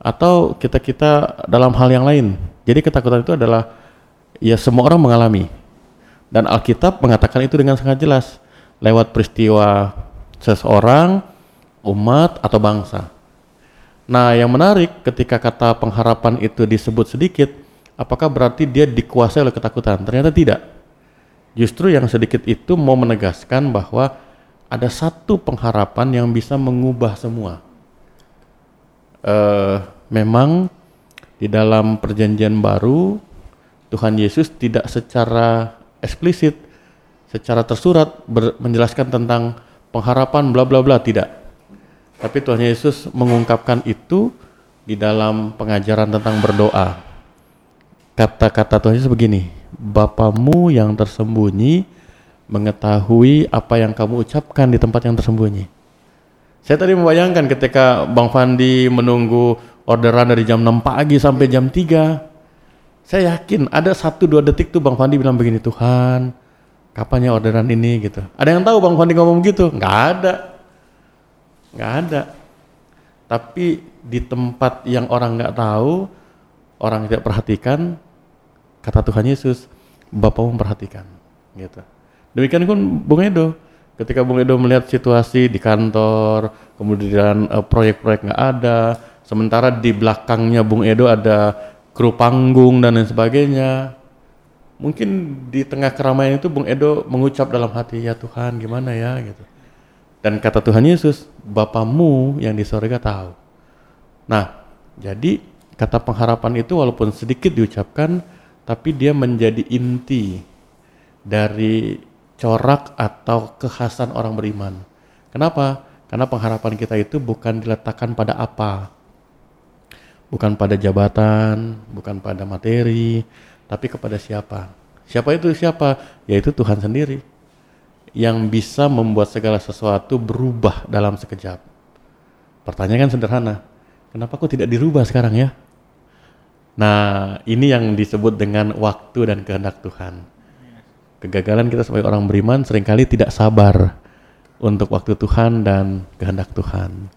atau kita-kita dalam hal yang lain. Jadi ketakutan itu adalah ya semua orang mengalami. Dan Alkitab mengatakan itu dengan sangat jelas lewat peristiwa seseorang, umat atau bangsa. Nah, yang menarik ketika kata pengharapan itu disebut sedikit, apakah berarti dia dikuasai oleh ketakutan? Ternyata tidak. Justru yang sedikit itu mau menegaskan bahwa ada satu pengharapan yang bisa mengubah semua. Uh, memang di dalam perjanjian baru Tuhan Yesus tidak secara eksplisit, secara tersurat menjelaskan tentang pengharapan bla bla bla tidak. Tapi Tuhan Yesus mengungkapkan itu di dalam pengajaran tentang berdoa. Kata-kata Tuhan Yesus begini, Bapamu yang tersembunyi mengetahui apa yang kamu ucapkan di tempat yang tersembunyi. Saya tadi membayangkan ketika Bang Fandi menunggu orderan dari jam 6 pagi sampai jam 3 saya yakin ada satu dua detik tuh Bang Fandi bilang begini Tuhan, kapan ya orderan ini gitu. Ada yang tahu Bang Fandi ngomong gitu? Nggak ada, nggak ada. Tapi di tempat yang orang nggak tahu, orang tidak perhatikan, kata Tuhan Yesus, Bapak memperhatikan, gitu. Demikian pun Bung Edo, ketika Bung Edo melihat situasi di kantor, kemudian uh, proyek-proyek nggak ada, sementara di belakangnya Bung Edo ada kru panggung dan lain sebagainya. Mungkin di tengah keramaian itu Bung Edo mengucap dalam hati, ya Tuhan gimana ya gitu. Dan kata Tuhan Yesus, Bapamu yang di sorga tahu. Nah, jadi kata pengharapan itu walaupun sedikit diucapkan, tapi dia menjadi inti dari corak atau kekhasan orang beriman. Kenapa? Karena pengharapan kita itu bukan diletakkan pada apa, bukan pada jabatan, bukan pada materi, tapi kepada siapa. Siapa itu siapa? Yaitu Tuhan sendiri. yang bisa membuat segala sesuatu berubah dalam sekejap. Pertanyaan kan sederhana, kenapa kok tidak dirubah sekarang ya? Nah, ini yang disebut dengan waktu dan kehendak Tuhan. Kegagalan kita sebagai orang beriman sering kali tidak sabar untuk waktu Tuhan dan kehendak Tuhan.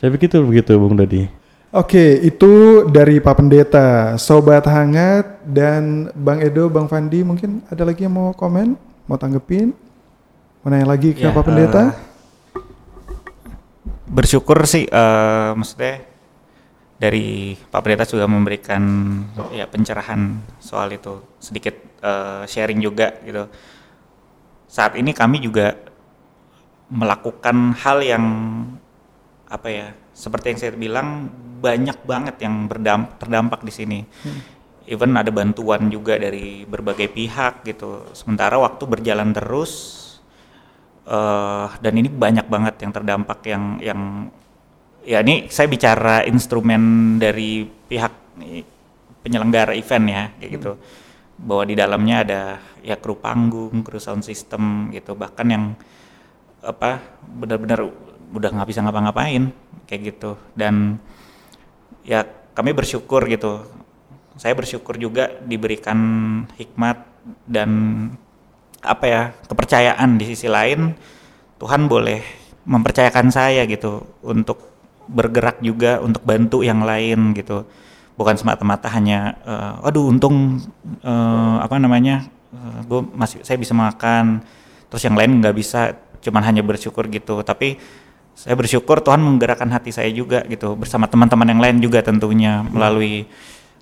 Saya begitu begitu Bung Dodi. Oke, itu dari Pak Pendeta, Sobat Hangat, dan Bang Edo, Bang Fandi, mungkin ada lagi yang mau komen, mau tanggepin, mau nanya lagi ke Ya, Pak Pendeta? eh, bersyukur sih, eh, maksudnya dari Pak Pendeta juga memberikan ya pencerahan soal itu, sedikit eh, sharing juga gitu. Saat ini kami juga melakukan hal yang apa ya, seperti yang saya bilang banyak banget yang berdampak terdampak di sini. Even ada bantuan juga dari berbagai pihak gitu. Sementara waktu berjalan terus eh dan ini banyak banget yang terdampak yang yang ya ini saya bicara instrumen dari pihak penyelenggara event ya kayak gitu bahwa di dalamnya ada ya kru panggung, kru sound system gitu bahkan yang apa benar-benar udah nggak bisa ngapa-ngapain kayak gitu. Dan ya kami bersyukur gitu. Saya bersyukur juga diberikan hikmat dan apa ya kepercayaan di sisi lain Tuhan boleh mempercayakan saya gitu untuk bergerak juga untuk bantu yang lain gitu. Bukan semata-mata hanya eh, waduh untung eh, apa namanya gue masih saya bisa makan terus yang lain nggak bisa cuman hanya bersyukur gitu. Tapi saya bersyukur Tuhan menggerakkan hati saya juga gitu bersama teman-teman yang lain juga tentunya melalui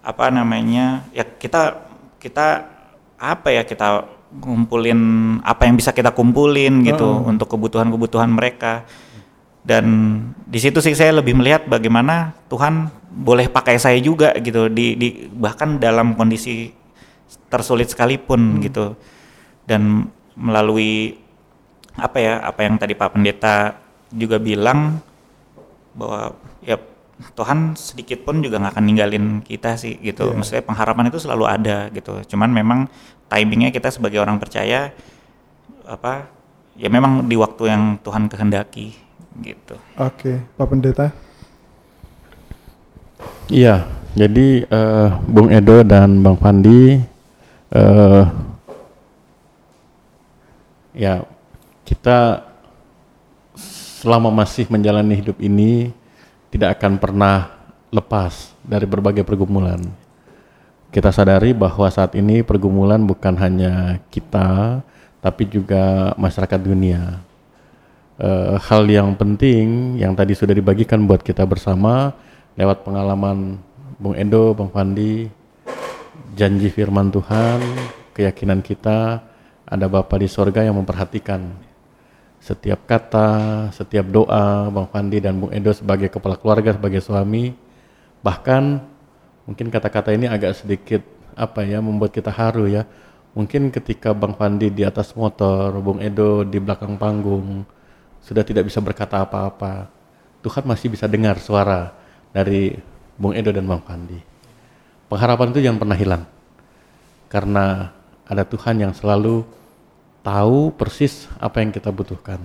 apa namanya ya kita kita apa ya kita ngumpulin apa yang bisa kita kumpulin gitu untuk kebutuhan-kebutuhan mereka. Dan di situ sih saya lebih melihat bagaimana Tuhan boleh pakai saya juga gitu di, di bahkan dalam kondisi tersulit sekalipun gitu. Dan melalui apa ya apa yang tadi Pak Pendeta juga bilang bahwa ya Tuhan sedikit pun juga nggak akan ninggalin kita sih gitu. Maksudnya pengharapan itu selalu ada gitu. Cuman memang timingnya kita sebagai orang percaya apa ya memang di waktu yang Tuhan kehendaki gitu. Oke, Pak Pendeta. Iya, jadi eh, Bung Edo dan Bang Fandi, eh, ya kita selama masih menjalani hidup ini tidak akan pernah lepas dari berbagai pergumulan. Kita sadari bahwa saat ini pergumulan bukan hanya kita, tapi juga masyarakat dunia. Eh, hal yang penting yang tadi sudah dibagikan buat kita bersama lewat pengalaman Bung Edo, Bang Fandi, janji firman Tuhan, keyakinan kita ada Bapa di sorga yang memperhatikan setiap kata, setiap doa Bang Fandi dan Bung Edo sebagai kepala keluarga, sebagai suami, bahkan mungkin kata-kata ini agak sedikit apa ya membuat kita haru ya. Mungkin ketika Bang Fandi di atas motor, Bung Edo di belakang panggung sudah tidak bisa berkata apa-apa, Tuhan masih bisa dengar suara dari Bung Edo dan Bang Fandi. Pengharapan itu jangan pernah hilang. Karena ada Tuhan yang selalu tahu persis apa yang kita butuhkan.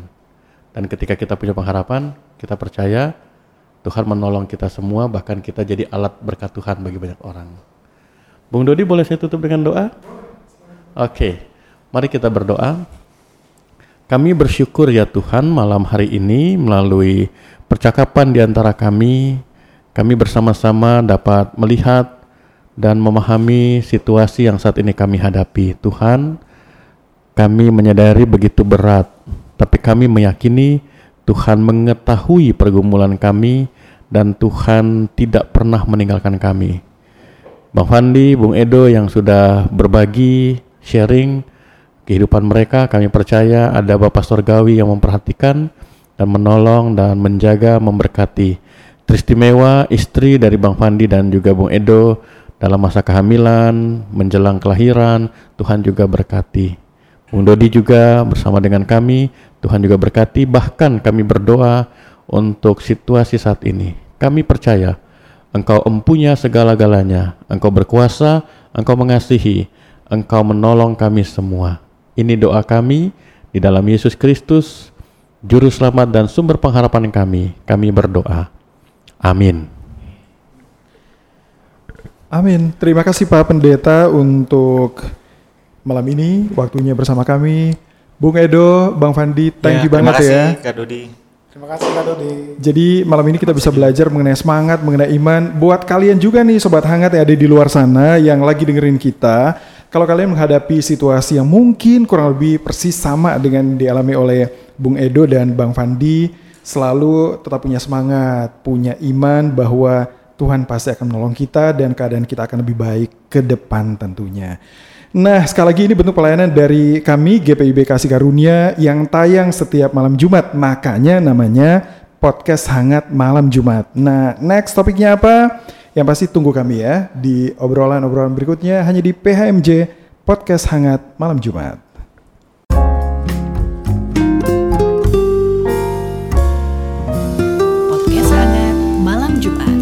Dan ketika kita punya pengharapan, kita percaya Tuhan menolong kita semua, bahkan kita jadi alat berkat Tuhan bagi banyak orang. Bung Dodi boleh saya tutup dengan doa? Oke, mari kita berdoa. Kami bersyukur ya Tuhan malam hari ini melalui percakapan di antara kami, kami bersama-sama dapat melihat dan memahami situasi yang saat ini kami hadapi. Tuhan, kami menyadari begitu berat, tapi kami meyakini Tuhan mengetahui pergumulan kami dan Tuhan tidak pernah meninggalkan kami. Bang Fandi, Bung Edo yang sudah berbagi, sharing kehidupan mereka, kami percaya ada Bapak Sorgawi yang memperhatikan dan menolong dan menjaga, memberkati. Teristimewa istri dari Bang Fandi dan juga Bung Edo dalam masa kehamilan, menjelang kelahiran, Tuhan juga berkati. Bung Dodi juga bersama dengan kami, Tuhan juga berkati, bahkan kami berdoa untuk situasi saat ini. Kami percaya Engkau empunya segala-galanya, Engkau berkuasa, Engkau mengasihi, Engkau menolong kami semua. Ini doa kami Di dalam Yesus Kristus, Juru Selamat dan sumber pengharapan kami, kami berdoa. Amin. Amin. Terima kasih Pak Pendeta untuk malam ini waktunya bersama kami. Bung Edo, Bang Fandi, thank you banget Ya, terima ya. kasih, Kak Dodi. Terima kasih Kak Dodi. Jadi malam ini kita bisa belajar mengenai semangat, mengenai iman. Buat kalian juga nih sobat hangat yang ada di luar sana yang lagi dengerin kita, kalau kalian menghadapi situasi yang mungkin kurang lebih persis sama dengan dialami oleh Bung Edo dan Bang Fandi, selalu tetap punya semangat, punya iman bahwa Tuhan pasti akan menolong kita dan keadaan kita akan lebih baik ke depan tentunya. Nah, sekali lagi ini bentuk pelayanan dari kami GPIB Kasih Karunia yang tayang setiap malam Jumat. Makanya namanya Podcast Hangat Malam Jumat. Nah, next topiknya apa? Yang pasti tunggu kami ya di obrolan-obrolan berikutnya hanya di PHMJ Podcast Hangat Malam Jumat. Podcast hangat malam Jumat.